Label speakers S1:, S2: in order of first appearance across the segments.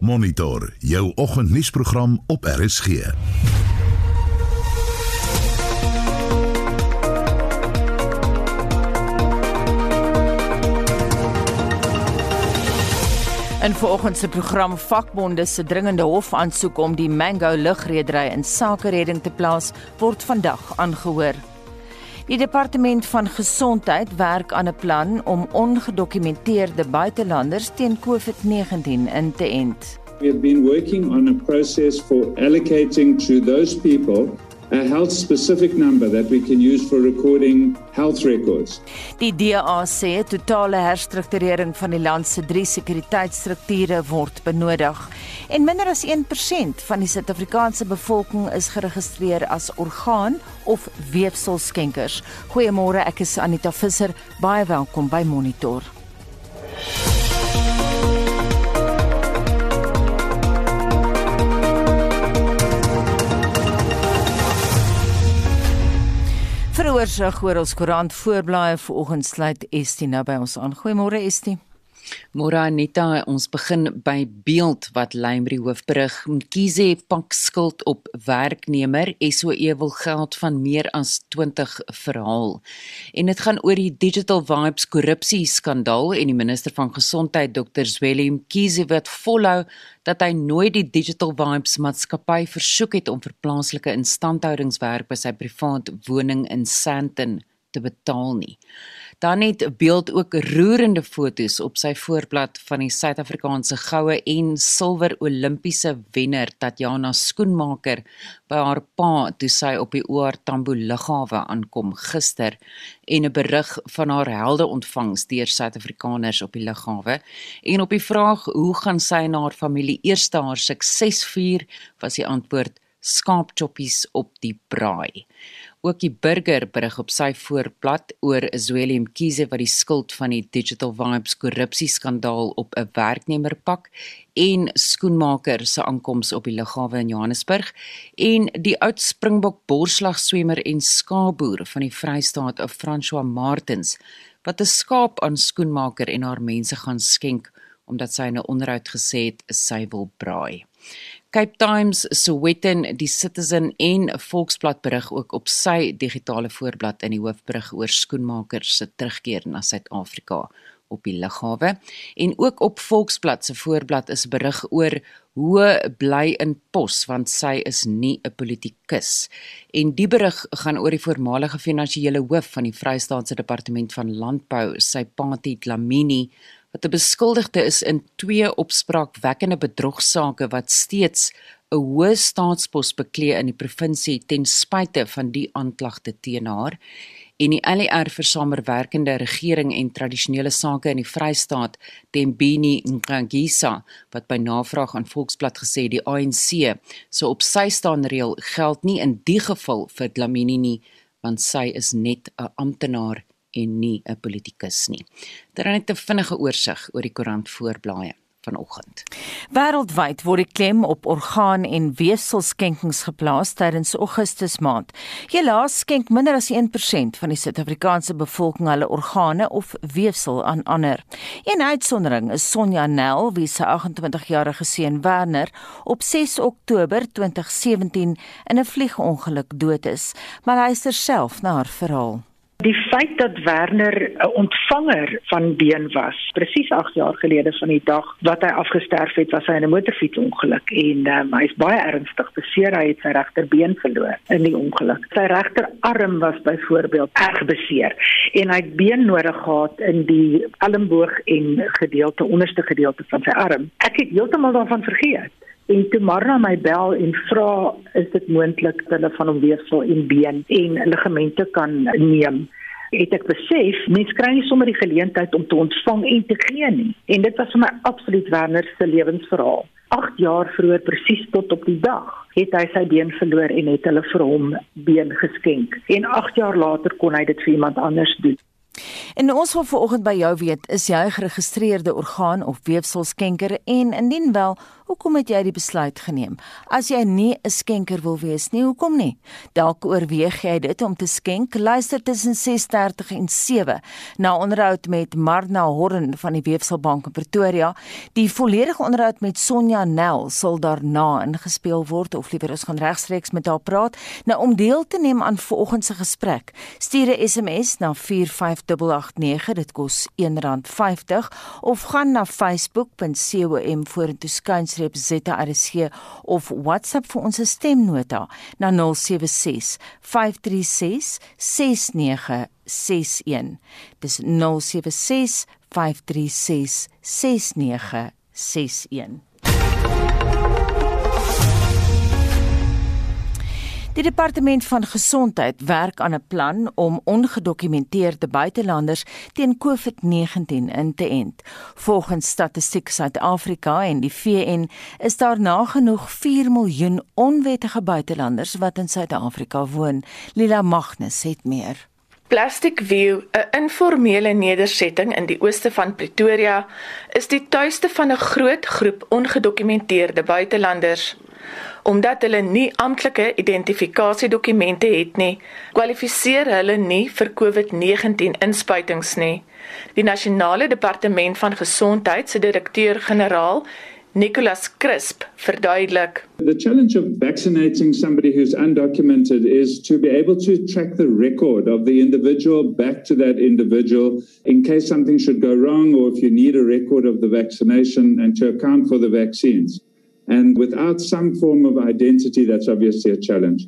S1: Monitor jou oggendnuusprogram op RSG.
S2: In vanoggend se program vakbonde se dringende hofaansoek om die Mango lugredery in sakeredding te plaas word vandag aangehoor. Die departement van gesondheid werk aan 'n plan om ongedokumenteerde buitelanders teen COVID-19 in te ent.
S3: We have been working on a process for allocating to those people a health specific number that we can use for recording health records.
S2: Die DA sê totale herstrukturering van die land se drie sekuriteitsstrukture word benodig en minder as 1% van die Suid-Afrikaanse bevolking is geregistreer as orgaan of weefselskenkers. Goeiemôre, ek is Anita Visser. Baie welkom by Monitor. Veroorsig oor ons koerant voorblaaie vanoggend sluit Estie nou by ons aan. Goeiemôre Estie.
S4: Môre Anita, ons begin by beeld wat Lymri hoofberig Mkhize pak skuld op werknemer SOE wil geld van meer as 20 verhaal. En dit gaan oor die Digital Vibes korrupsie skandaal en die minister van gesondheid Dr Zweli Mkhize wat volhou dat hy nooit die Digital Vibes maatskappy versoek het om vir plaaslike instandhoudingswerk by sy privaat woning in Sandton te betaal nie. Dan het beeld ook roerende foto's op sy voorblad van die Suid-Afrikaanse goue en silwer Olimpiese wenner Tatiana Skoenmaker by haar pa toe sy op die OR Tambo lughawe aankom gister en 'n berig van haar helde ontvangs deur Suid-Afrikaners op die lughawe en op die vraag hoe gaan sy en haar familie eers haar sukses vier was die antwoord skaapchoppies op die braai. Ook die burger berig op sy voorblad oor Zweli Mkhize wat die skuld van die Digital Vibes korrupsieskandaal op 'n werknemer pak en skoenmaker se aankoms op die lughawe in Johannesburg en die oud Springbok borslagswemmer en skaapboer van die Vrystaat of François Martins wat 'n skaap aan skoenmaker en haar mense gaan skenk omdat sy 'n onderhoud gesê het sy wil braai. Cape Times, Sowetan, die Citizen en Volksblad berig ook op sy digitale voorblad in die hoofberig oor skoenmakers se terugkeer na Suid-Afrika op die lughawe. En ook op Volksblad se voorblad is berig oor hoe bly in pos want sy is nie 'n politikus. En die berig gaan oor die voormalige finansiële hoof van die Vrystaatse Departement van Landbou sy Pati Dlamini wat 'n beskuldigde is in twee opspraakwekkende bedrogsaake wat steeds 'n hoë staatspos beklee in die provinsie ten spyte van die aanklagte teen haar en die ALR vir samewerkende regering en tradisionele sake in die Vrystaat Tembini Nkangisa wat by navraag aan Volksblad gesê die ANC so op sy staan reël geld nie in die geval vir Dlamini nie want sy is net 'n amptenaar en nie 'n politikus nie. Is net 'n vinnige oorsig oor die koerant voorblaaie vanoggend.
S2: Wêreldwyd word die klem op orgaan en weefselskenkings geplaas tydens Augustus maand. Helaas skenk minder as 1% van die Suid-Afrikaanse bevolking hulle organe of weefsel aan ander. Een uitsondering is Sonja Nel, wie se 28-jarige seun Werner op 6 Oktober 2017 in 'n vliegongeluk dood is, maar hy is terself na haar verhaal.
S5: Die feit dat Werner 'n ontvanger van been was, presies 8 jaar gelede van die dag wat hy afgesterf het, was hy in 'n motorfietsongeluk en um, hy is baie ernstig beseer. Hy het sy regterbeen verloor in die ongeluk. Sy regterarm was byvoorbeeld erg beseer en hy het been nodig gehad in die elmboog en gedeelte onderste gedeelte van sy arm. Ek het heeltemal daarvan vergeet en toe Marna my bel en vra is dit moontlik dat hulle van hom weefsel en been en ligamente kan neem? Het ek besef mens kry nie sommer die geleentheid om te ontvang en te gee nie. En dit was vir my absoluut Werner se lewensverhaal. 8 jaar vroeër presies tot op die dag het hy sy been verloor en het hulle vir hom been geskenk. En 8 jaar later kon hy dit vir iemand anders doen.
S2: En ons wil vanoggend by jou weet, is jy geregistreerde orgaan of weefselskenker? En indien wel, Hoekom het jy die besluit geneem? As jy nie 'n skenker wil wees nie, hoekom nie? Dalk oorweeg jy dit om te skenk. Luister tussen 6:30 en 7 na onderhoud met Marna Horn van die Weefselbank in Pretoria. Die volledige onderhoud met Sonja Nel sal daarna ingespeel word of liewer ons gaan regstreeks met haar praat. Nou om deel te neem aan vanoggend se gesprek, stuur 'n SMS na 45889. Dit kos R1.50 of gaan na facebook.com vorentoe skynstreep ZRC of WhatsApp vir ons stemnota na 076 536 6961. Dis 076 536 6961. Die departement van gesondheid werk aan 'n plan om ongedokumenteerde buitelanders teen COVID-19 in te ent. Volgens Statistiek Suid-Afrika en die VN is daar nagenoeg 4 miljoen onwettige buitelanders wat in Suid-Afrika woon. Lila Magnus het meer.
S6: Plastic View, 'n informele nedersetting in die ooste van Pretoria, is die tuiste van 'n groot groep ongedokumenteerde buitelanders omdat hulle nie amptelike identifikasiedokumente het nie, kwalifiseer hulle nie vir COVID-19 inspuitings nie. Die nasionale departement van gesondheid se direkteur-generaal Nicholas Crisp verduidelik.
S3: The challenge of vaccinating somebody who's undocumented is to be able to track the record of the individual back to that individual in case something should go wrong or if you need a record of the vaccination and to account for the vaccines. And without some form of identity, that's obviously a challenge.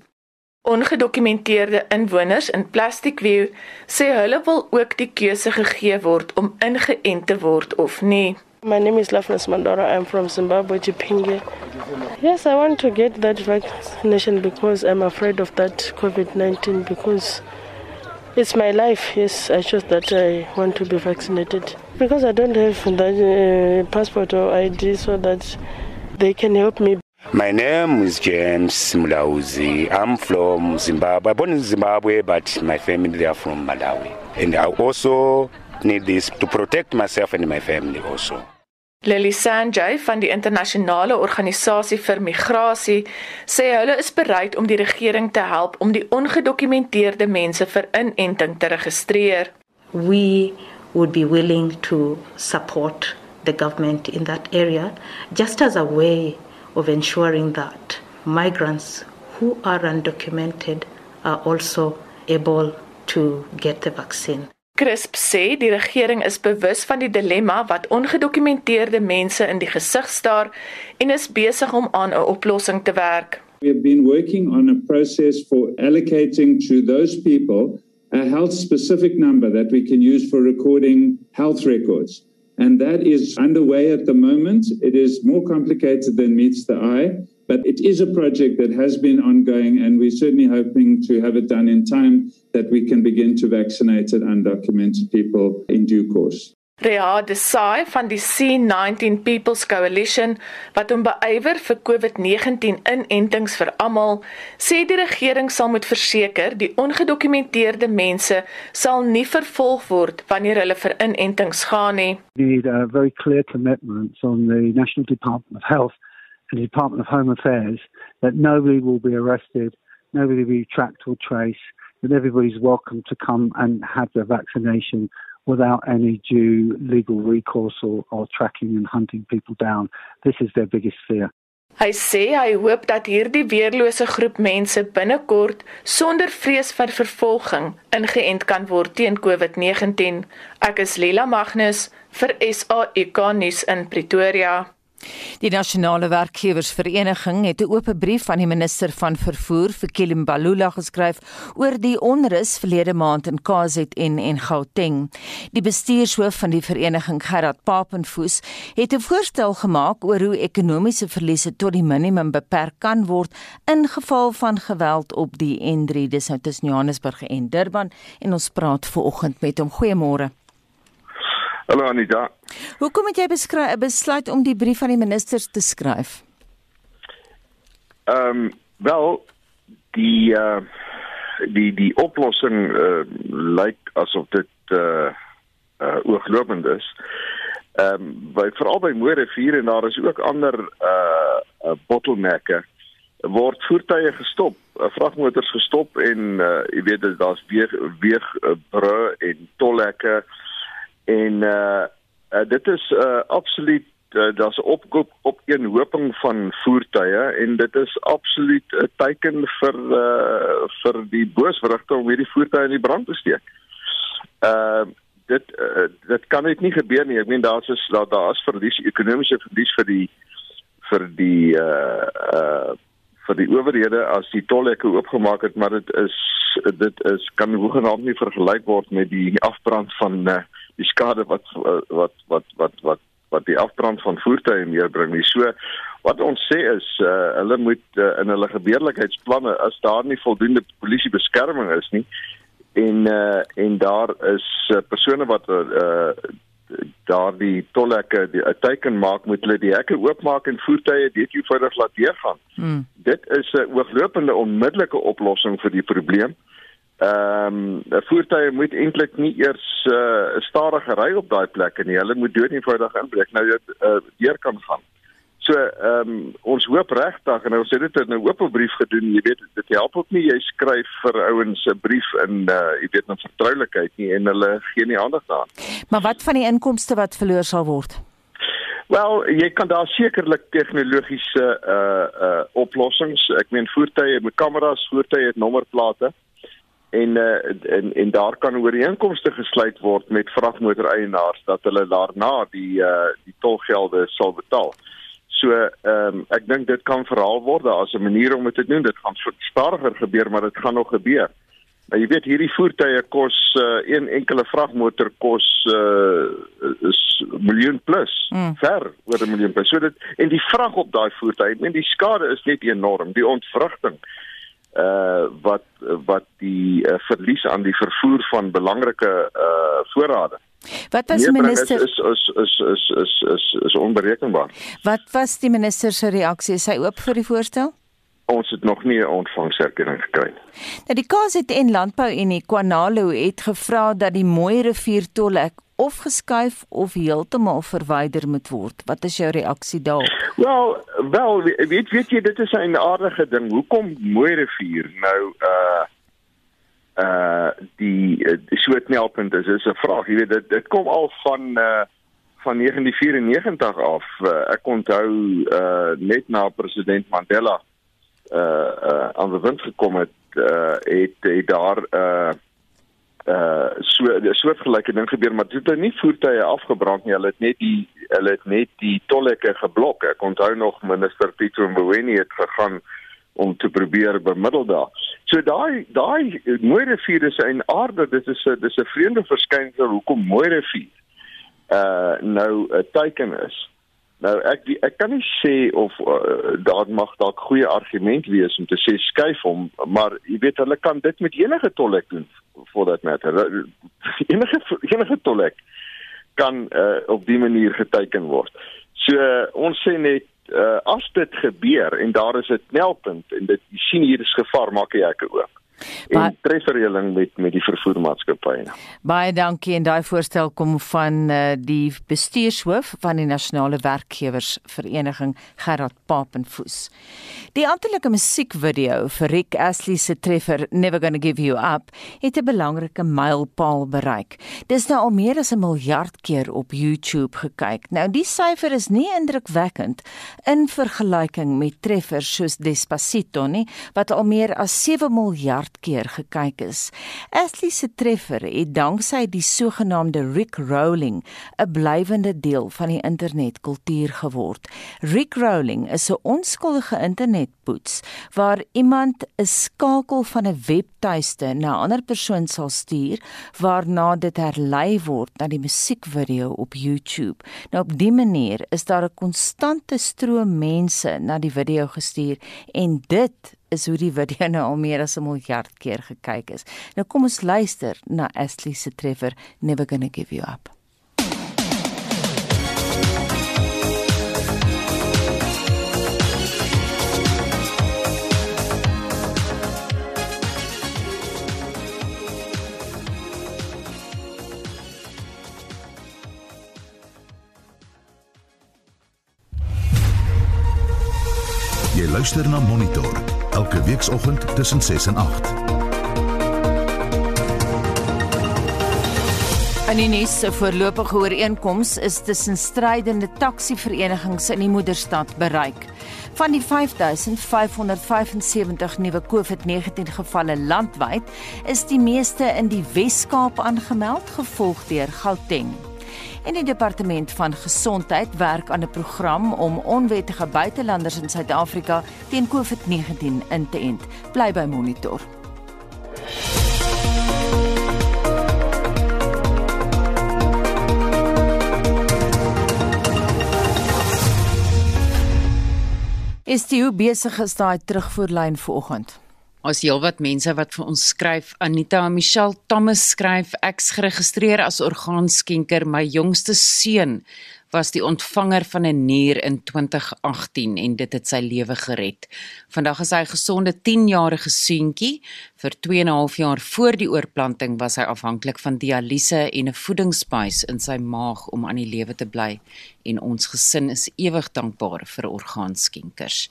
S6: Ongedokumenteerde inwoners in Plastic View sê hulle wil ook die keuse gegee word om ingeënt te word of nie.
S7: My name is Lafnas Mandora. I'm from Zimbabwe, Chipinge. Yes, I want to get that vaccination because I'm afraid of that COVID 19 because it's my life. Yes, I chose that I want to be vaccinated because I don't have that uh, passport or ID so that they can help me.
S8: My name is James Mulauzi. I'm from Zimbabwe. Born in Zimbabwe, but my family they are from Malawi. And I also need this to protect myself and my family also.
S6: Lily Sanjay van die internasionale organisasie vir migrasie sê hulle is bereid om die regering te help om die ongedokumenteerde mense vir inenting te registreer.
S9: We would be willing to support the government in that area just as a way of ensuring that migrants who are undocumented are also able to get the vaccine.
S6: Crisp sê die regering is bewus van die dilemma wat ongedokumenteerde mense in die gesig staar en is besig om aan 'n oplossing te werk.
S3: We have been working on a process for allocating to those people a health specific number that we can use for recording health records. And that is underway at the moment. It is more complicated than meets the eye, but it is a project that has been ongoing, and we're certainly hoping to have it done in time that we can begin to vaccinate undocumented people in due course.
S6: Rea Desai van die C19 People's Coalition wat hom beywer vir COVID-19 inentings vir almal, sê die regering sal moet verseker die ongedokumenteerde mense sal nie vervolg word wanneer hulle vir inentings gaan nie.
S10: Need a very clear commitments on the National Department of Health and the Department of Home Affairs that nobody will be arrested, nobody will be tracked or traced, that everybody's welcome to come and have their vaccination without any due legal recourse or, or tracking and hunting people down. This is their biggest fear.
S6: Hy sê hy hoop dat hierdie weerlose groep mense binnekort sonder vrees vir vervolging ingeënt kan word teen COVID-19. Ek is Lila Magnus vir SAK nuus in Pretoria.
S2: Die nasionale werkgewersvereniging het 'n oop brief aan die minister van vervoer vir Kilim Balula geskryf oor die onrus verlede maand in KZN en Gauteng. Die bestuurshoof van die vereniging, Gerard Papenfoos, het 'n voorstel gemaak oor hoe ekonomiese verliese tot die minimum beperk kan word in geval van geweld op die N3 dis nou tussen Johannesburg en Durban en ons praat vanoggend met hom. Goeiemôre.
S11: Hallo Anita.
S2: Hoekom het jy besluit om die brief aan die ministers te skryf?
S11: Ehm um, wel die uh die die oplossing uh lyk asof dit uh uh ooglopend is. Ehm um, by veral by Moore rivier en daar is ook ander uh, uh bottelnekke word voertuie gestop, uh, vragmotors gestop en uh, jy weet daar's weer weer uh, bru en tollekke en uh, uh dit is uh absoluut uh, daar's 'n opkoop op een hoping van voertuie en dit is absoluut 'n teken vir uh, vir die booswrigte om hierdie voertuie in die brand te steek. Uh, dit uh, dit kan net nie gebeur nie. Ek meen daar's is daar daar's verlies ekonomiese verlies vir die vir die uh uh vir die owerhede as die tolhekke oopgemaak het, maar dit is dit is kan hoegenaamd nie vergelyk word met die afbrand van uh, die skade wat wat wat wat wat wat die afbrand van voertuie meebring nie. So wat ons sê is uh, hulle moet uh, in hulle gebeurlikheidsplanne as daar nie voldoende polisie beskerming is nie en uh, en daar is uh, persone wat uh, daar die tolhekke die 'n teken maak moet hulle die hekke oopmaak en voertuie dit eenvoudig laat deurgaan. Hmm. Dit is 'n ooglopende onmiddellike oplossing vir die probleem. Ehm um, 'n voertuie moet eintlik nie eers 'n uh, stadige ry op daai plekke nie. Hulle moet dood eenvoudig inbreek nou dit uh, deur kan gaan. So ehm um, ons hoop regtig en ons het dit in 'n oop brief gedoen. Jy weet dit help ook nie jy skryf vir ouens 'n brief in uh jy weet 'n vertroulikheid nie en hulle gee nie aandag daaraan.
S2: Maar wat van die inkomste wat verloor sal word?
S11: Wel, jy kan daar sekerlik tegnologiese uh uh oplossings. Ek meen voertuie met kameras, voertuie het nommerplate en uh, en en daar kan ooreenkomste gesluit word met vragmotoreienaars dat hulle daarna die uh die tolgelde sal betaal. So ehm um, ek dink dit kan verhaal word as 'n manier om dit te doen. Dit gaan stadiger gebeur, maar dit gaan nog gebeur. Maar jy weet hierdie voertuie kos uh, een enkele vragmotor kos uh is miljoen plus. Mm. Ver oor 'n miljoen plus. So dit en die vrag op daai voertuie, ek meen die skade is net enorm. Die ontwrigting uh wat wat die uh, verlies aan die vervoer van belangrike uh voorrade.
S2: Wat was die minister
S11: is is is is is is, is onberekenbaar.
S2: Wat was die minister se reaksie? Is hy oop vir die voorstel?
S11: Ons het nog nie 'n ontvangserkenning gekry nie.
S2: Nou die KZN Landbou Unie Kwanalo het gevra dat die Mooi Rivier tolhek of geskuif of heeltemal verwyder moet word. Wat is jou reaksie daarop?
S11: Wel, wel weet weet jy dit is 'n aardige ding. Hoekom Mooi Rivier nou uh uh die, die soort knelpunt is is 'n vraag. Jy weet dit dit kom al van uh van 1994 af. Uh, ek onthou uh net na president Mandela uh uh aan die wind gekom het, uh het, het daar uh uh so 'n soortgelyke ding gebeur maar dit het nie voertuie afgebrand nie hulle het net die hulle het net die tolhekke geblok ek onthou nog minister Pieter Mboweni het gegaan om te probeer bemiddel daar. So daai daai mooi rivier is 'n aarde, dit is 'n dis 'n vreemde verskynsel hoekom mooi rivier uh nou 'n teken is. Nou ek ek kan nie sê of uh, daar mag dalk goeie argument wees om te sê skuif hom, maar jy weet hulle kan dit met enige tollek doen for that matter. Enige enige tollek kan uh, op die manier geteken word. So uh, ons sê net uh, as dit gebeur en daar is 'n knelpunt en dit sien hier is gevaar maak jy hekke oop en trefferreëling met met die vervoermaatskappye.
S2: Baie dankie en daai voorstel kom van uh, die bestuurshoof van die Nasionale Werkgewersvereniging Gerard Papenfoos. Die amptelike musiekvideo vir Rick Astley se treffer Never Gonna Give You Up het 'n belangrike mylpaal bereik. Dis nou al meer as 'n miljard keer op YouTube gekyk. Nou die syfer is nie indrukwekkend in vergelyking met treffers soos Despacito nie wat al meer as 7 miljard 100 keer gekyk is. Ashley se treffer het danksy die sogenaamde Rick Rolling 'n blywende deel van die internetkultuur geword. Rick Rolling is 'n onskuldige internetpoets waar iemand 'n skakel van 'n webtuiste na 'n ander persoon sal stuur waarna dit herlei word na die musiekvideo op YouTube. Nou op dië manier is daar 'n konstante stroom mense na die video gestuur en dit is hoe die video nou al meer as 'n miljard keer gekyk is. Nou kom ons luister na Ashley se treffer Never Gonna Give You Up.
S1: Jy luister na Monitor elke weekoggend tussen 6 en 8.
S2: In die nuus se voorlopige ooreenkoms is tussen strydende taksi-verenigings in die moederstad bereik. Van die 5575 nuwe COVID-19 gevalle landwyd, is die meeste in die Wes-Kaap aangemeld, gevolg deur Gauteng. En die departement van gesondheid werk aan 'n program om onwettige buitelanders in Suid-Afrika teen COVID-19 in te ent. Bly by Monitor. Is jy besig is daai terugvoerlyn vanoggend?
S4: As heelwat mense wat vir ons skryf, Anita Michelle Thomas skryf, ek's geregistreer as orgaanskenker, my jongste seun was die ontvanger van 'n nier in 2018 en dit het sy lewe gered. Vandag is hy 'n gesonde 10-jarige seentjie. Vir 2 en 'n half jaar voor die oorplanting was hy afhanklik van dialyse en 'n voedingsbuis in sy maag om aan die lewe te bly en ons gesin is ewig dankbaar vir orgaanskenkers.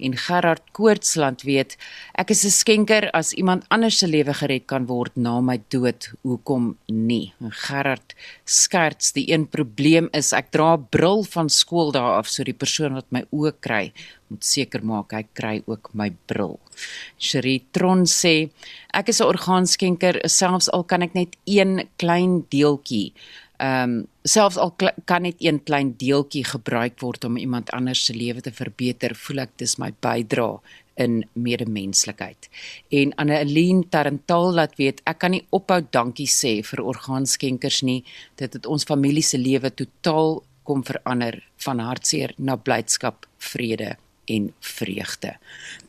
S4: En Gerard Koortsland weet, ek is 'n skenker as iemand anders se lewe gered kan word na my dood, hoekom nie? En Gerard skerts, die een probleem is ek dra bril van skool daar af so die persoon wat my oë kry moet seker maak hy kry ook my bril. Cherie Tron sê ek is 'n orgaanskenker selfs al kan ek net een klein deeltjie ehm um, selfs al kan net een klein deeltjie gebruik word om iemand anders se lewe te verbeter, voel ek dis my bydrae in medemenslikheid. En Anneline Tarantal laat weet ek kan nie ophou dankie sê vir orgaanskenkers nie. Dit het ons familie se lewe totaal kom verander van hartseer na blydskap, vrede en vreugde.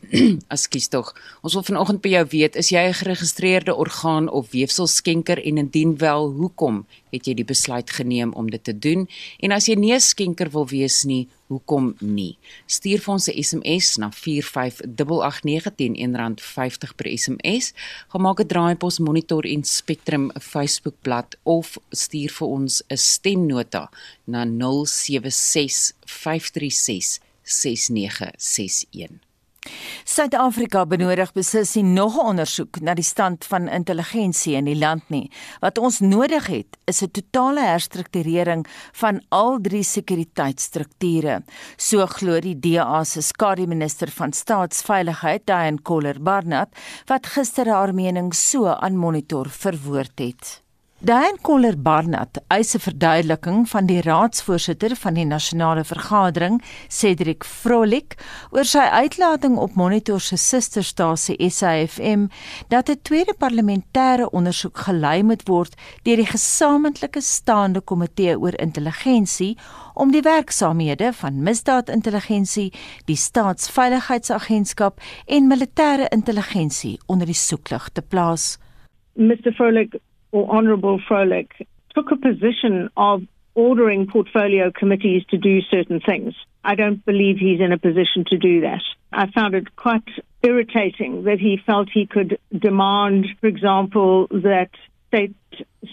S4: Ekskuus tog. Ons wil vanoggend by jou weet, is jy 'n geregistreerde orgaan of weefselskenker en indien wel, hoekom het jy die besluit geneem om dit te doen? En as jy nie 'n skenker wil wees nie, hoekom nie? Stuur vir ons 'n SMS na 45889 R1.50 per SMS. Gemaak 'n draaipuls monitor en Spectrum Facebookblad of stuur vir ons 'n stemnota na 076 536 6961.
S2: Suid-Afrika benodig beslis nie nog 'n ondersoek na die stand van intelligensie in die land nie. Wat ons nodig het, is 'n totale herstrukturering van al drie sekuriteitsstrukture. So glo die DA se skademinister van staatsveiligheid, Diane Koller-Barnard, wat gister haar mening so aan Monitor verwoord het. Diane Koller Barnard eis 'n verduideliking van die raadsvoorsitter van die nasionale vergadering, Cedric Frolik, oor sy uitlating op Monitor se susterstasie SAFM dat 'n tweede parlementêre ondersoek gelei moet word deur die gesamentlike staande komitee oor intelligensie om die werksaamhede van misdaadintelligensie, die staatsveiligheidsagentskap en militêre intelligensie onder die soeklig te plaas.
S12: Mr. Frolik or Honourable Froelich took a position of ordering portfolio committees to do certain things. I don't believe he's in a position to do that. I found it quite irritating that he felt he could demand, for example, that state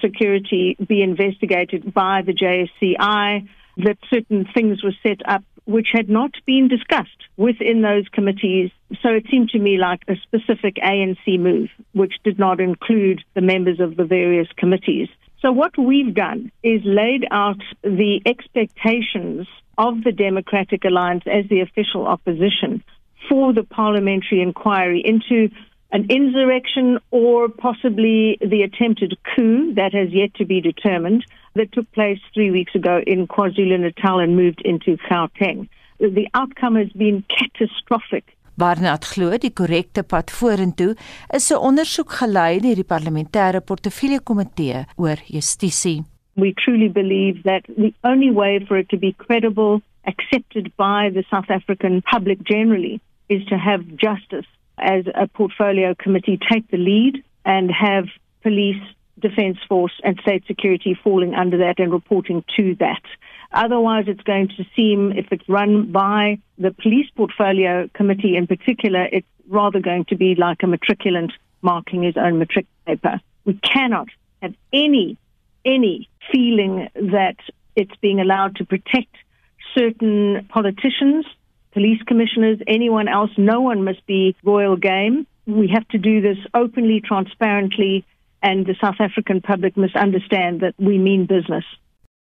S12: security be investigated by the JSCI, that certain things were set up which had not been discussed within those committees. So it seemed to me like a specific ANC move, which did not include the members of the various committees. So what we've done is laid out the expectations of the Democratic Alliance as the official opposition for the parliamentary inquiry into an insurrection or possibly the attempted coup that has yet to be determined that took place three weeks ago in KwaZulu Natal and moved into Gauteng. The outcome has been catastrophic.
S2: Barnard glo die korrekte pad vorentoe is 'n ondersoek gelei deur die parlementêre portefeulje komitee oor justisie.
S12: We truly believe that the only way for it to be credible, accepted by the South African public generally, is to have justice as a portfolio committee take the lead and have police Defence Force and State Security falling under that and reporting to that. Otherwise, it's going to seem, if it's run by the Police Portfolio Committee in particular, it's rather going to be like a matriculant marking his own matric paper. We cannot have any, any feeling that it's being allowed to protect certain politicians, police commissioners, anyone else. No one must be royal game. We have to do this openly, transparently, and the South African public must understand that we mean business.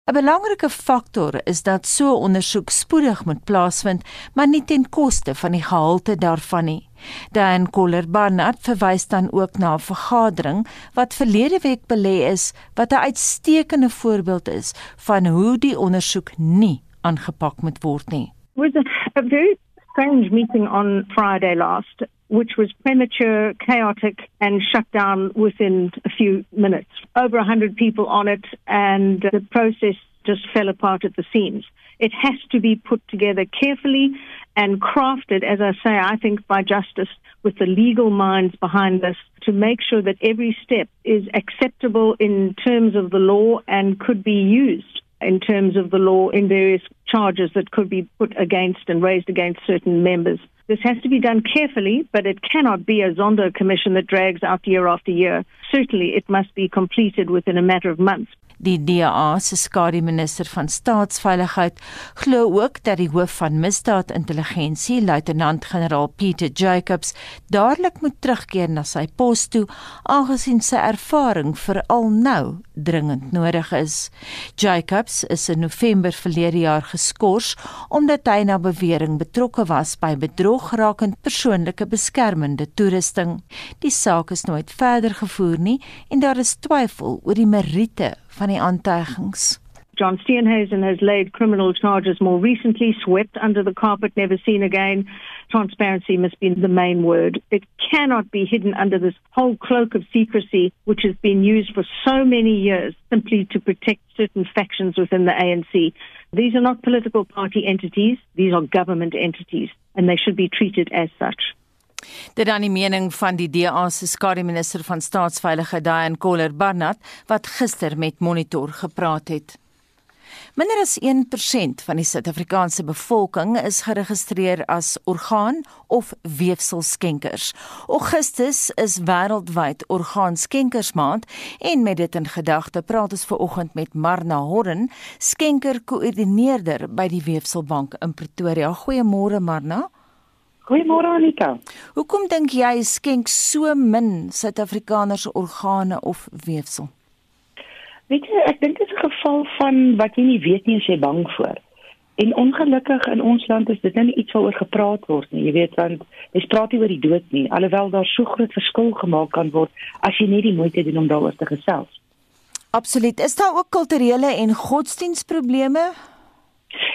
S2: 'n Belangrike faktor is dat so ondersoek spoedig moet plaasvind, maar nie ten koste van die gehalte daarvan nie. Dan Koller Barnard verwys dan ook na 'n vergadering wat verlede week belê is wat 'n uitstekende voorbeeld is van hoe die ondersoek nie aangepak moet word nie.
S12: Was a, very strange meeting on Friday last which was premature, chaotic, and shut down within a few minutes. Over 100 people on it, and the process just fell apart at the seams. It has to be put together carefully and crafted, as I say, I think by justice with the legal minds behind this to make sure that every step is acceptable in terms of the law and could be used in terms of the law in various charges that could be put against and raised against certain members. This has to be done carefully, but it cannot be a Zondo commission that drags out year after year. Certainly, it must be completed within a matter of months.
S2: Die DA se skadu minister van staatsveiligheid glo ook dat die hoof van misdaadintelligensie, luitenant-generaal Peter Jacobs, dadelik moet terugkeer na sy pos toe, aangesien sy ervaring veral nou dringend nodig is. Jacobs is in November verlede jaar geskort omdat hy na bewering betrokke was by bedrog rakend persoonlike beskermende toerusting. Die saak is nooit verder gevoer nie en daar is twyfel oor die meriete van die aantuigings.
S12: John Steenhuisen has laid criminal charges more recently, swept under the carpet, never seen again. Transparency must be the main word. It cannot be hidden under this whole cloak of secrecy, which has been used for so many years simply to protect certain factions within the ANC. These are not political party entities, these are government entities, and they should be treated as such.
S2: Dit dan die mening van die DA se skare minister van staatsveiligheid Diane Koller Barnard wat gister met Monitor gepraat het. Minder as 1% van die Suid-Afrikaanse bevolking is geregistreer as orgaan of weefselskenkers. Augustus is wêreldwyd orgaanskenkersmaand en met dit in gedagte praat ons ver oggend met Marna Horren, skenkerkoördineerder by die Weefselbank in Pretoria. Goeiemôre Marna.
S13: Goeiemôre Anika.
S2: Hoekom dink jy skenk so min Suid-Afrikaners organe of weefsel?
S13: Weet jy, ek dink dit is 'n geval van wat jy nie weet nie as jy bang voor. En ongelukkig in ons land is dit nie iets waaroor gepraat word nie. Jy weet want jy praat nie oor die dood nie, alhoewel daar so groot verskil gemaak kan word as jy net die moeite doen om daaroor te gesels.
S2: Absoluut. Is daar ook kulturele en godsdienstprobleme?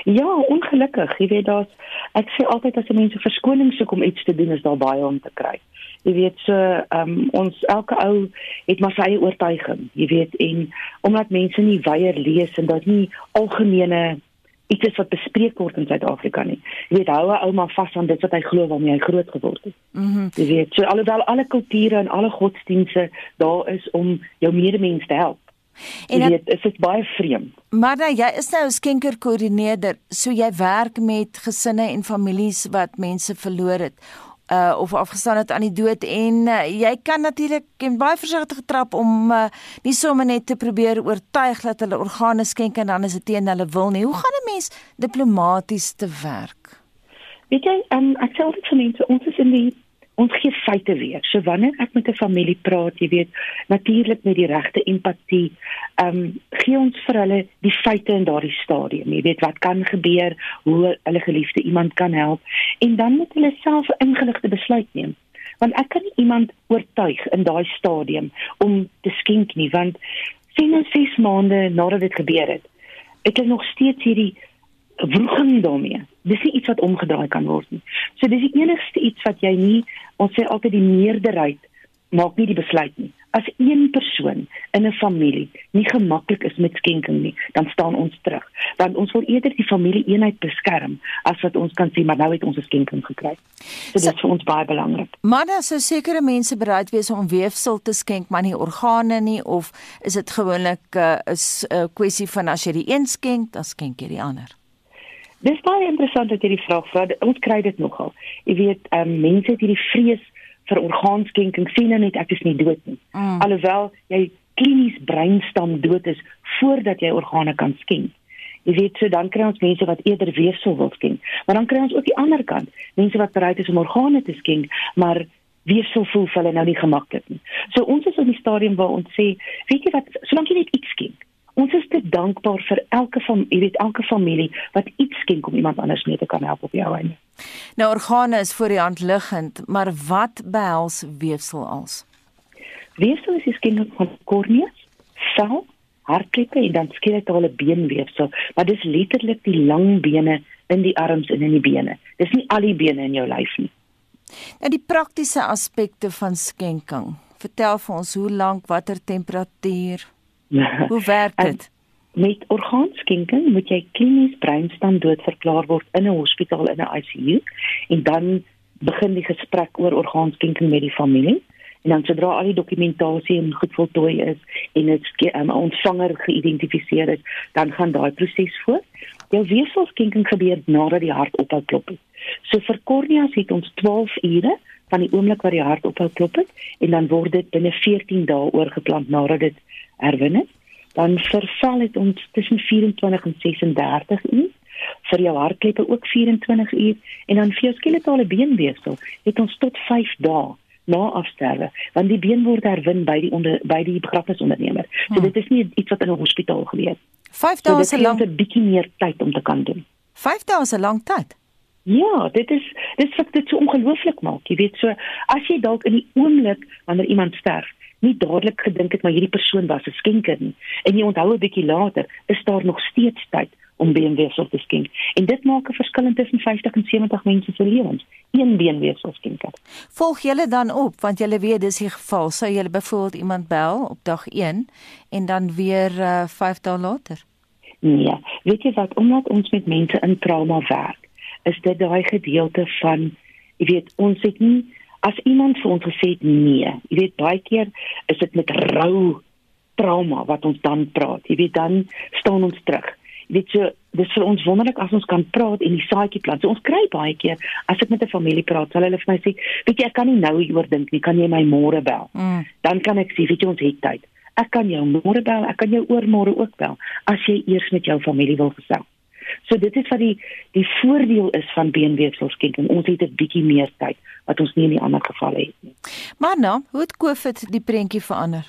S13: Ja, ongelukkig. Jy weet daar's ek sê altyd as mense verskoning soek om iets te doen, is daar baie om te kry. Jy weet so, ehm um, ons elke ou het maar sy eie oortuiging, jy weet en omdat mense nie weier lees en dat nie algemene iets is wat bespreek word in Suid-Afrika nie. Jy weet hou 'n ou maar vas aan dit wat hy glo waarmee hy groot geword het.
S2: Mhm. Mm
S13: jy weet so alhoewel alle kulture en alle godsdienste daar is om jou medemens te help. En dit is dit baie vreemd.
S2: Maar nou, jy is nou 'n skenkerkoördineerder, so jy werk met gesinne en families wat mense verloor het uh of afgestaan het aan die dood en uh, jy kan natuurlik baie versigtig trap om uh, nie sommer net te probeer oortuig dat hulle organe skenk en dan is dit teen hulle wil nie. Hoe gaan 'n mens diplomaties te werk?
S13: Weet jy, um, ek sê altyd vir mense, ons is in die ons gee feite weer. So wanneer ek met 'n familie praat, jy weet, natuurlik met die regte empatie, ehm um, gee ons vir hulle die feite in daardie stadium. Jy weet wat kan gebeur, hoe hulle geliefde iemand kan help en dan moet hulle self 'n ingeligte besluit neem. Want ek kan nie iemand oortuig in daai stadium om te skenk nie, want sien ons 6 maande nadat dit gebeur het. Het nog steeds hierdie wroging daarmee. Dis nie iets wat omgedraai kan word nie. So dis die enigste iets wat jy nie, ons sê altyd die meerderheid maak nie die besluit nie. As een persoon in 'n familie nie gemaklik is met skenking nie, dan staan ons terug. Want ons wil eerder die familie eenheid beskerm as wat ons kan sê maar nou het ons 'n skenking gekry. So dit is vir ons baie belangrik.
S2: Maar dan sou sekere mense bereid wees om weefsel te skenk, maar nie organe nie of is dit gewoonlik 'n uh, is 'n uh, kwessie van as jy die een skenk, dan skenk jy die ander.
S13: Dis baie interessant dat jy die vraag vra. Ons kry dit nogal. Jy weet, ehm um, mense het hierdie vrees vir orgaanskenking sien nou net ek is nie dood nie. Mm. Alhoewel jy klinies breinstam dood is voordat jy organe kan skenk. Jy weet, so dan kry ons mense wat eerder weefsel wil skenk. Maar dan kry ons ook die ander kant, mense wat bereid is om organe te skenk, maar weefsel voel hulle nou nie gemaklik nie. So ons is op die stadium waar ons sê, weet jy wat, solank jy net iets skenk, ons is te dankbaar vir elke van jy weet elke familie wat iets skenk om iemand anders mee te kan help op jou einde.
S2: Nou organe is voor die hand liggend, maar wat behels weefsel als?
S13: Weefsel is die skenking van korneas, sel, hartkleppe en dan skeletale beenweefsel, maar dis letterlik die lang bene in die arms en in die bene. Dis nie al die bene in jou lyf nie.
S2: Nou die praktiese aspekte van skenking. Vertel vir ons hoe lank, watter temperatuur? hoe werk dit?
S13: Met orgaanskenking moet jy klinies breinstand dood verklaar word in 'n hospitaal in 'n ICU en dan begin die gesprek oor orgaanskenking met die familie en dan sodra al die dokumentasie en goed voltooi is en dit 'n um, ontvanger geïdentifiseer is, dan gaan daai proses voort. Jou weefselskenking gebeur nadat die hart ophou klop het. So vir korneas het ons 12 ure van die oomblik wat die hart ophou klop het en dan word dit binne 14 dae oorgeplant nadat dit herwin is. Dan verval dit ons tussen 24 en 36 uur vir jou hartkleppe ook 24 uur en dan vir jou skeletale beenweefsel het ons tot 5 dae na afsterwe want die been word herwin by die onder by die begrafnisondernemer. So hmm. dit is nie iets wat in 'n hospitaal gebeur.
S2: 5 dae is 'n lang
S13: 'n bietjie meer tyd om te kan doen.
S2: 5 dae is 'n lang tyd.
S13: Ja, dit is dit wat dit so ongelooflik maak. Jy weet so as jy dalk in die oomblik wanneer iemand sterf nie dadelik gedink het maar hierdie persoon was 'n skenker nie en jy onthou 'n bietjie later is daar nog steeds tyd om beenweefsel te skenk. En dit maak 'n verskil tussen 50 en 70 mense se lewens. Een beenweefsel skenker.
S2: Volg julle dan op want julle weet dis die geval. Sou julle byvoorbeeld iemand bel op dag 1 en dan weer uh, 5 dae later?
S13: Nee, weet jy wat omdat ons met mense in trauma werk, is dit daai gedeelte van jy weet ons het nie as iemand vir ons gesê het nee, jy weet baie keer is dit met rou trauma wat ons dan praat. Jy weet dan staan ons terug weet so dis vir ons wonderlik as ons kan praat en die saadjie plant. So ons kry baie keer as ek met 'n familie praat, sal hulle vir my sê, weet jy, ek kan nie nou hieroor dink nie, kan jy my môre bel? Mm. Dan kan ek sê, weet jy, ons het tyd. Ek kan jou môre bel, ek kan jou oormôre ook bel as jy eers met jou familie wil gesels. So dit is wat die die voordeel is van beenweefselskenking. Ons het 'n bietjie meer tyd wat ons nie in die ander gevalle het nie.
S2: Maar nou, hoe het COVID die prentjie verander?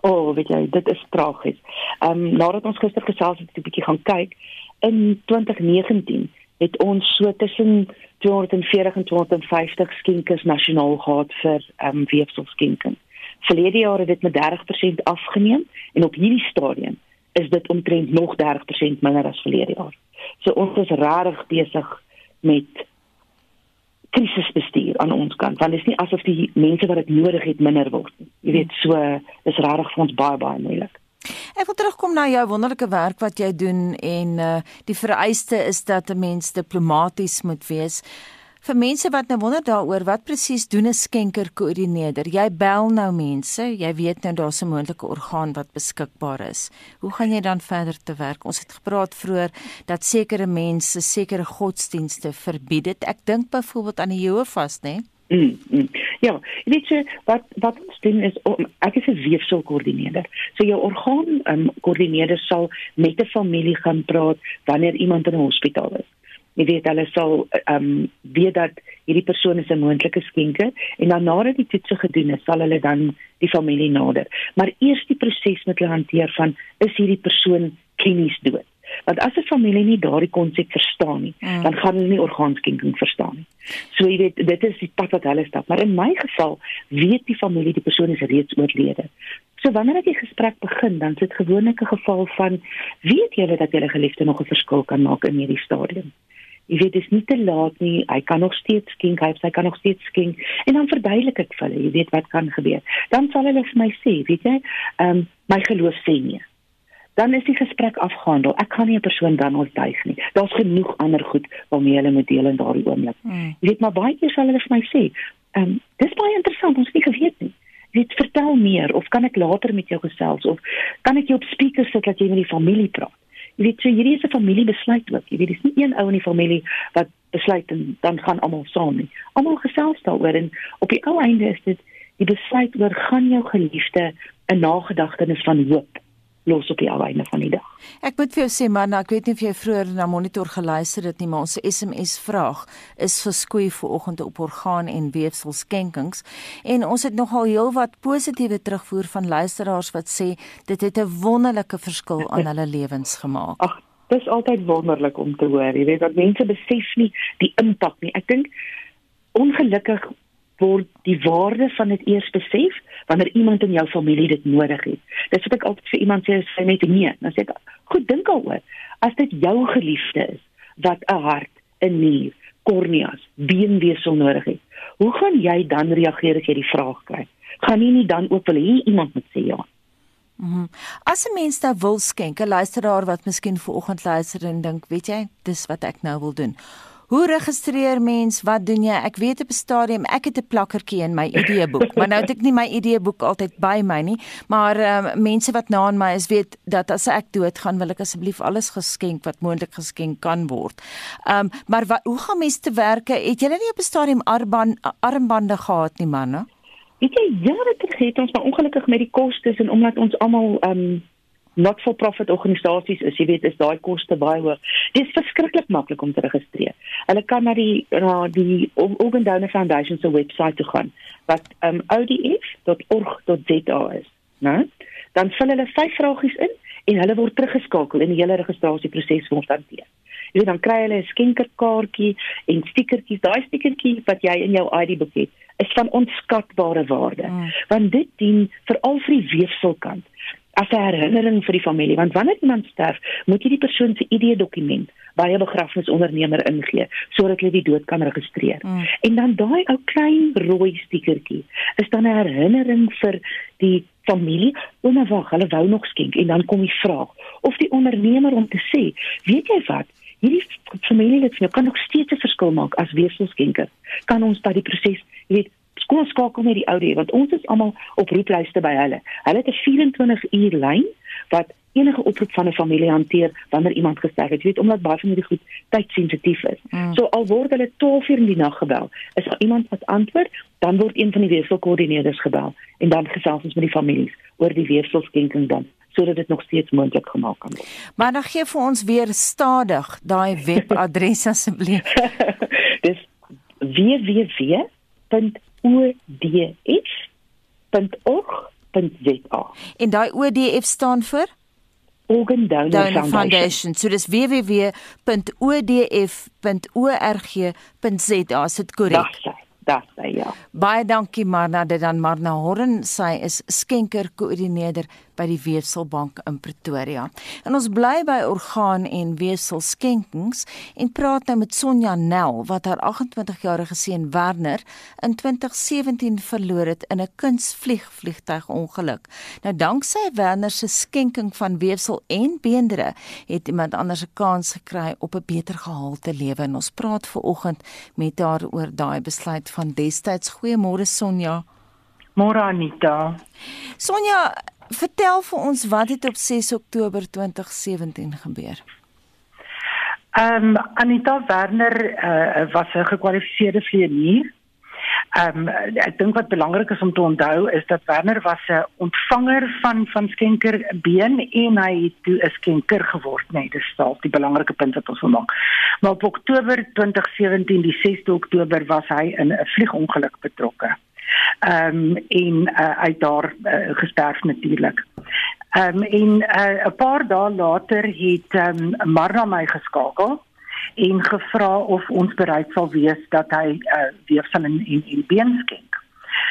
S13: O, oh, weet jy, dit is tragies. Ehm um, nadat ons gister gesels het, het ek 'n bietjie gaan kyk in 2019 het ons so tussen 240 en 250 skenkers nasionaal gehad vir ehm um, weefselskenking. Verlede jaar het dit met 30% afgeneem en op hierdie stadium is dit omtrent nog 30% minder as verlede jaar. So ons is regtig besig met krisisbestuur aan ons kant want dit is nie asof die mense wat dit nodig het minder word nie. Jy weet so is regtig vir ons baie baie moeilik.
S2: Ek wil terugkom na jou wonderlike werk wat jy doen en uh die vereiste is dat 'n mens diplomaties moet wees vir mense wat nou wonder daaroor wat presies doen 'n skenker koördineerder. Jy bel nou mense, jy weet nou daar's 'n moontlike orgaan wat beskikbaar is. Hoe gaan jy dan verder te werk? Ons het gepraat vroeër dat sekere mense sekere godsdienste verbied het. Ek dink byvoorbeeld aan die Jehovah's, né?
S13: Mm, mm. Ja, weet jy wat wat ons doen is om ek is 'n weefselkoördineerder. So jou orgaan um, koördineerder sal met 'n familie gaan praat wanneer iemand in 'n hospitaal is jy weet hulle sal ehm um, weet dat hierdie persoon is 'n moontlike skenker en dan nadat die toets gedoen is sal hulle dan die familie nader. Maar eers die proses met hulle hanteer van is hierdie persoon klinies dood? Want as 'n familie nie daardie konsep verstaan nie mm. dan gaan hulle nie orgaanskenking verstaan nie. So jy weet dit is die pad wat hulle stap. Maar in my geval weet die familie die persoon is reeds oorlede. So wanneer ek die gesprek begin, dan sit gewoonlik 'n geval van weet julle dat julle geliefde nog 'n verskil kan maak in hierdie stadium jy weet dis nie te laat nie. Hy kan nog steeds skink hy, hy kan nog steeds skink. En dan verduidelik ek vir hulle jy weet wat kan gebeur. Dan sal hulle vir my sê weet jy um, my geloof sê nee. Dan is die gesprek afgehandel. Ek kan nie 'n persoon dan oortuig nie. Daar's genoeg ander goed waarmee hulle moet deel in daardie oomblik. Hmm. jy weet maar baie keer sal hulle vir my sê um, dis baie interessant ons het nie geweet nie. Dit vertel meer of kan ek later met jou gesels of kan ek jou op speaker sit dat jy met die familie praat Jy weet so hierdie is 'n familiebesluit ook. Jy weet dis nie een ou in die familie wat besluit en dan gaan almal saam nie. Almal gesels daaroor en op die ou einde is dit die besluit oor gaan jou geliefde 'n nagedagtenis van hoop los op die einde van die dag.
S2: Ek moet vir jou sê man, ek weet nie of jy vroeër na monitor geluister het nie, maar ons SMS vraag is geskoei vir oggend op orgaan en weefselskenkings en ons het nogal heelwat positiewe terugvoer van luisteraars wat sê dit het 'n wonderlike verskil aan hulle lewens gemaak.
S13: Ag, dis altyd wonderlik om te hoor. Jy weet dat mense besef nie die impak nie. Ek dink ongelukkig word die waarde van dit eers besef wanneer iemand in jou familie dit nodig het. Dis wat ek altyd vir iemand sê, sy net nee. Dan sê ek, goed dink daaroor. As dit jou geliefde is wat 'n hart, 'n nier, korneas, beenweefsel nodig het, hoe gaan jy dan reageer as jy die vraag kry? Gaan jy nie dan ook wil hê iemand moet sê ja?
S2: Mm -hmm. As 'n mens nou wil skenk, 'n luisteraar wat miskien ver oggend luister en dink, weet jy, dis wat ek nou wil doen. Hoe registreer mens? Wat doen jy? Ek weet op 'n stadium ek het 'n plakkertjie in my ID-boek, maar nou het ek nie my ID-boek altyd by my nie, maar um, mense wat na aan my is weet dat as ek doodgaan, wil ek asseblief alles geskenk wat moontlik geskenk kan word. Ehm um, maar wat, hoe gaan mense te werk? Het julle nie op 'n stadium armband armbande gehad nie, manne?
S13: Weet jy, jare terug het ons maar ongelukkig met die kostes en omdat ons almal ehm um, not for profit organisasies is, jy weet, is daai koste baie hoog. Dit is verskriklik maklik om te registreer. Hulle kan na die na die Organ Donor Foundation se webwerf toe gaan wat um odf.org.za is, né? Dan vul hulle vyf vragies in en hulle word teruggeskakel en die hele registrasieproses word hanteer. Jy weet dan kry hulle 'n skenkerkaartjie en stikertjies. Daai stikertjie wat jy in jou ID-boek het, is van onskatbare waarde. Mm. Want dit dien veral vir die weefselkant as 'n herinnering vir die familie want wanneer iemand sterf moet jy die persoon se ID-dokument by 'n begrafnisondernemer ingee sodat hulle die dood kan registreer. Mm. En dan daai ou klein rooi stikertjie is dan 'n herinnering vir die familie ouma wag hulle wou nog skenk en dan kom die vraag of die ondernemer om te sê weet jy wat hierdie familielid kan nog steeds 'n verskil maak as weefselskenker kan ons by die proses weet kom ons skakel met die oude want ons is almal op roeplyste by hulle. Hulle het 'n 24 uur lyn wat enige oproep van 'n familie hanteer wanneer iemand gesterf het. Jy weet omdat baie van hierdie goed tydsensitief is. Mm. So al word hulle 12 uur in die nag gebel, is daar iemand wat antwoord, dan word een van die weefselkoördineerders gebel en dan gesels ons met die families oor die weefselskenking dan sodat dit nog steeds moontlik gemaak kan word.
S2: Maar dan gee vir ons weer stadig daai webadres asseblief.
S13: Dis www www.odf.org.za.
S2: En daai ODF staan vir
S13: Organ Donor, Donor Foundation. Foundation.
S2: So dis www.odf.org.za, is dit korrek?
S13: Dis sy ja.
S2: Baie dankie Marna, dit dan Marna Horren, sy is skenker koördineerder by die Weefselbank in Pretoria. En ons bly by orgaan en weefselskenkings en praat nou met Sonja Nel wat haar 28-jarige seun Werner in 2017 verloor het in 'n kunsvliegvliegtuigongeluk. Nou danksy Werner se skenking van weefsel en beendere het iemand anders 'n kans gekry op 'n beter gehalte lewe. En ons praat ver oggend met haar oor daai besluit van destyds. Goeiemôre Sonja.
S5: Môre Anita.
S2: Sonja, Vertel vir ons wat het op 6 Oktober 2017 gebeur.
S5: Ehm um, Anita Werner uh, was 'n gekwalifiseerde vlieënier. Ehm um, ek dink wat belangrik is om te onthou is dat Werner was 'n ontvanger van van skenker been en hy het toe 'n skenker geword, nee, dis dalk die belangrike punt wat ons wil maak. Maar op Oktober 2017, die 6de Oktober was hy in 'n vliegongeluk betrokke ehm um, en uh, uit daar uh, gesterf natuurlik. Ehm um, en 'n uh, paar dae later het ehm um, Marna my geskakel en gevra of ons bereid sal wees dat hy uh, weer van 'n en, en been skenk.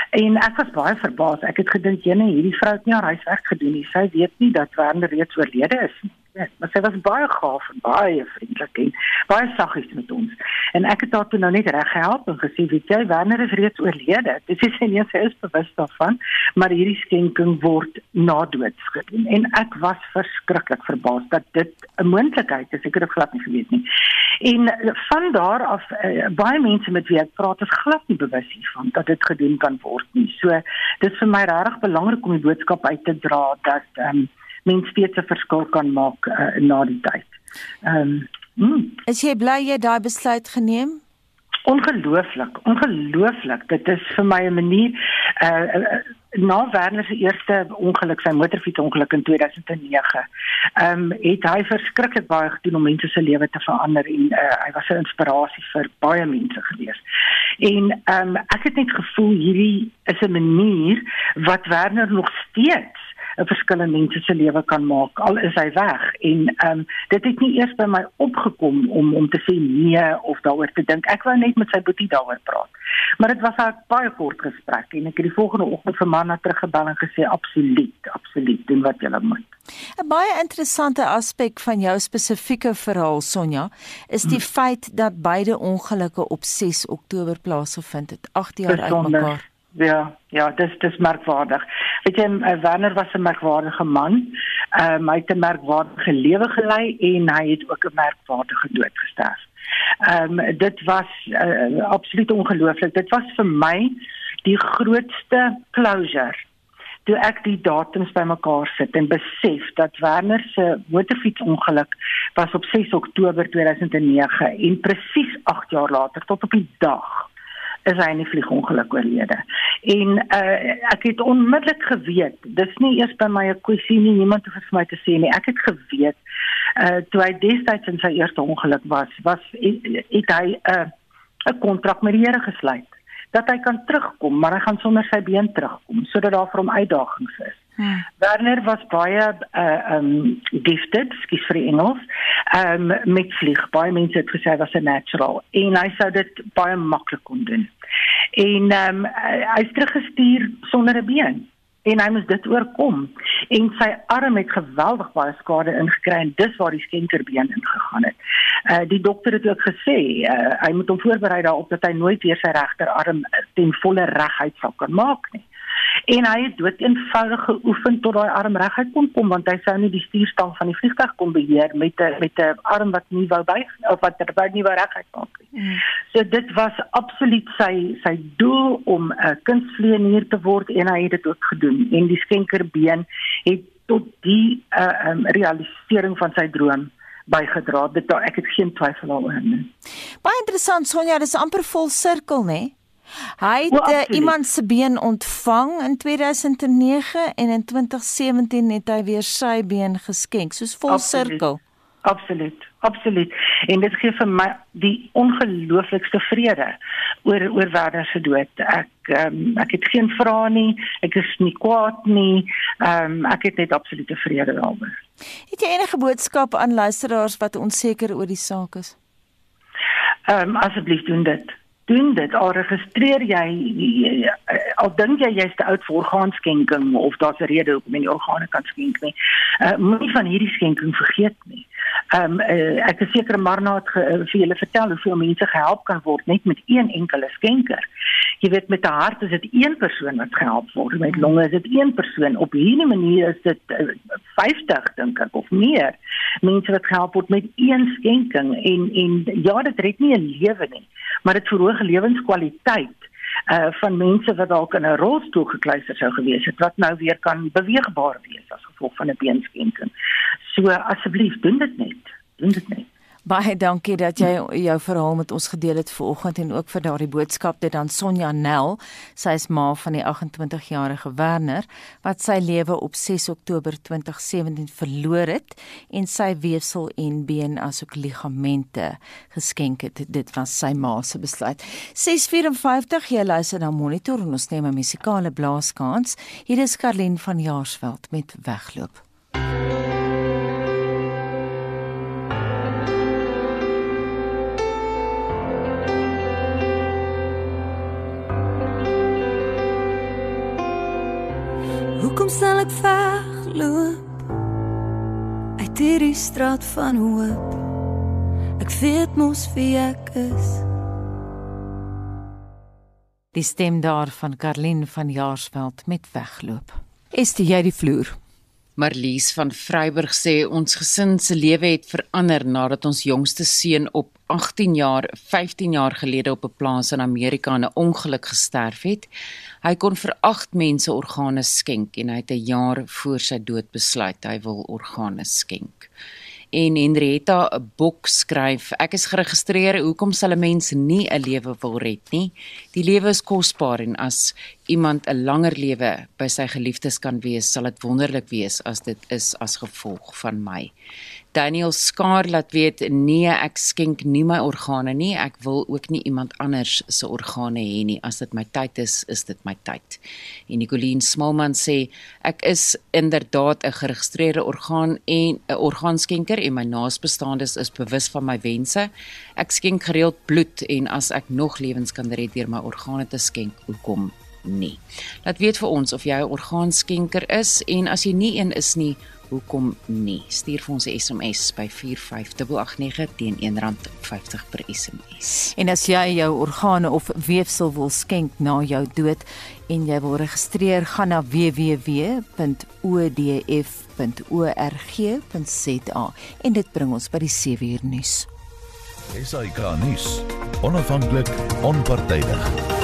S5: En ek was baie verbaas. Ek het gedink jene hierdie vrou het nie haar huiswerk gedoen nie. Sy weet nie dat Werner reeds oorlede is nie. Ja, maar sy was baie gaaf en baie vriendelik en baie saggies met ons. En ek het haar toe nou net reg gehelp en gesê, "Weet jy, Werner is reeds oorlede." Dit is sy nie sy is bewus daarvan, maar hierdie skenking word na dood gedoen. En ek was verskriklik verbaas dat dit 'n moontlikheid is. Ek het dit glad nie geweet nie. En van daar af uh, baie mense met wie ek praat, is glad nie bewus hiervan dat dit gedoen kan word nie. So, dit is vir my regtig belangrik om die boodskap uit te dra dat ehm um, mens steeds 'n verskil kan maak uh, na die tyd. Ehm um,
S2: mm. Is jy bly jy daai besluit geneem?
S5: Ongelooflik, ongelooflik. Dit is vir my 'n manier uh, uh na Werner se eerste ongeluk, sy motorfietsongeluk in 2009, ehm um, het hy verskriklik baie gedoen om mense se lewe te verander en uh, hy was 'n inspirasie vir baie mense gewees. En ehm um, ek het net gevoel hierdie is 'n manier wat Werner nog steeds 'n verskil in mense se lewe kan maak al is hy weg. En ehm um, dit het nie eers by my opgekom om om te sê nee of daaroor te dink. Ek wou net met sy boetie daaroor praat. Maar dit was 'n baie kort gesprek en ek het die volgende oggend vir Manna teruggebel en gesê absoluut absoluut doen wat jy moet.
S2: 'n baie interessante aspek van jou spesifieke verhaal Sonja is die hmm. feit dat beide ongelukke op 6 Oktober plaasgevind het 8 jaar uitmekaar
S5: Ja, ja, dis dis merkwaardig. Weet jy, uh, Werner was 'n merkwaardige man. Ehm um, hy het 'n merkwaardige lewe gelei en hy het ook 'n merkwaardige dood gesterf. Ehm um, dit was uh, absoluut ongelooflik. Dit was vir my die grootste closure toe ek die datums bymekaar sit en besef dat Werner se motorfietsongeluk was op 6 Oktober 2009 en presies 8 jaar later tot op die dag is hy in 'n vliegongeluk oorlede. En uh, ek het onmiddellik geweet, dis nie eers by my 'n kwessie nie, niemand het vir my te sê nie. Ek het geweet uh toe hy destyds in sy eerste ongeluk was, was het hy 'n uh, 'n kontrak met die Here gesluit dat hy kan terugkom, maar hy gaan sonder sy been terugkom sodat daar vir hom uitdagings is. Hmm. Werner was baie uh um gifted, skies vir Engels. Um met vlieg. Baie mense het gesê was 'n natural en hy sou dit baie maklik kon doen. En um hy's teruggestuur sonder 'n been en hy moes dit oorkom en sy arm het geweldig baie skade ingekry en dis waar die skenkerbeen ingegaan het. Uh die dokter het ook gesê uh, hy moet hom voorberei daarop dat hy nooit weer sy regterarm ten volle reguit sal kan maak nie en hy het dood eenvoudig geoefen tot daai arm reguit kon kom want hy sou nie die stuurstang van die vliegtuig kon beheer met 'n met 'n arm wat nie wou buig of wat terwyl nie wou reguit maak nie. Mm. So dit was absoluut sy sy doel om 'n kunstvlieënier te word en hy het dit ook gedoen en die skenkerbeen het tot die uh, um, realisering van sy droom bygedra. Dit ek het geen twyfel daaroor nie.
S2: Baie interessant Sonja, dis amper vol sirkel, né? Hy het well, uh, iemand se been ontvang in 2009 en in 2017 het hy weer sy been geskenk, soos vol sirkel.
S5: Absoluut, absoluut. En dit gee vir my die ongelooflikste vrede oor oor Werner se dood. Ek um, ek het geen vrae nie, ek is nie kwaad nie. Ehm um, ek het net absolute vrede daaroor.
S2: Het jy enige boodskap aan luisteraars wat onseker oor die saak is?
S5: Ehm um, asseblief doen dit doen dit al registreer jy al dink jy jy's te oud vir orgaanskenking of daar's 'n rede hoekom jy organe kan skenk nie. Uh moenie van hierdie skenking vergeet nie. Ehm um, uh, ek is seker Marna het ge, uh, vir julle vertel hoeveel mense gehelp kan word net met een enkele skenker. Jy weet met 'n hart is dit een persoon wat gehelp word, met longe is dit een persoon. Op hierdie manier is dit uh, 50 dink ek of meer mense wat gehelp word met een skenking en en ja, dit red nie 'n lewe nie maar dit verhoog lewenskwaliteit uh van mense wat dalk in 'n rolstoel gekluister sou gewees het wat nou weer kan beweegbaar wees as gevolg van 'n beenskenking. So asseblief doen dit net. Doen dit net.
S2: Baie dankie dat jy jou verhaal met ons gedeel het vanoggend en ook vir daardie boodskap dit aan Sonja Nel. Sy is ma van die 28-jarige Werner wat sy lewe op 6 Oktober 2017 verloor het en sy weefsel en been asook ligamente geskenk het. Dit was sy ma se besluit. 6:54 jy luister na Monitor en ons neem 'n musikale blaaskans. Hier is Karlin van Jaarsveld met Wegloop.
S14: Sal ek wegloop uit hierdie straat van hoop? Ek weet mos wie ek is.
S2: Die stem daar van Karlin van Jaarsveld met wegloop. Is jy die vloer?
S4: Marlies van Vryburg sê ons gesin se lewe het verander nadat ons jongste seun op 18 jaar, 15 jaar gelede op 'n plaas in Amerika in 'n ongeluk gesterf het. Hy kon vir 8 mense organe skenk en hy het 'n jaar voor sy dood besluit hy wil organe skenk. En Henrietta Bok skryf: Ek is geregistreer, hoekom sal 'n mens nie 'n lewe wil red nie? Die lewe is kosbaar en as iemand 'n langer lewe by sy geliefdes kan wees, sal dit wonderlik wees as dit is as gevolg van my. Daniel Skaar laat weet nee, ek skenk nie my organe nie. Ek wil ook nie iemand anders se organe hê nie. As dit my tyd is, is dit my tyd. En Nicoline Smallman sê ek is inderdaad 'n geregistreerde orgaan en 'n orgaanskenker en my naasbestaandes is bewus van my wense. Ek skenk gereeld bloed en as ek nog lewens kan red deur my organe te skenk, hoekom nie? Laat weet vir ons of jy 'n orgaanskenker is en as jy nie een is nie, hoekom nie? Stuur vir ons 'n SMS by 45889 teen R1.50 per SMS.
S2: En as jy jou organe of weefsel wil skenk na jou dood en jy wil registreer, gaan na www.odf.org.za en dit bring ons by die 7 uur nuus.
S1: SAK nuus. Onafhanklik, onpartydig.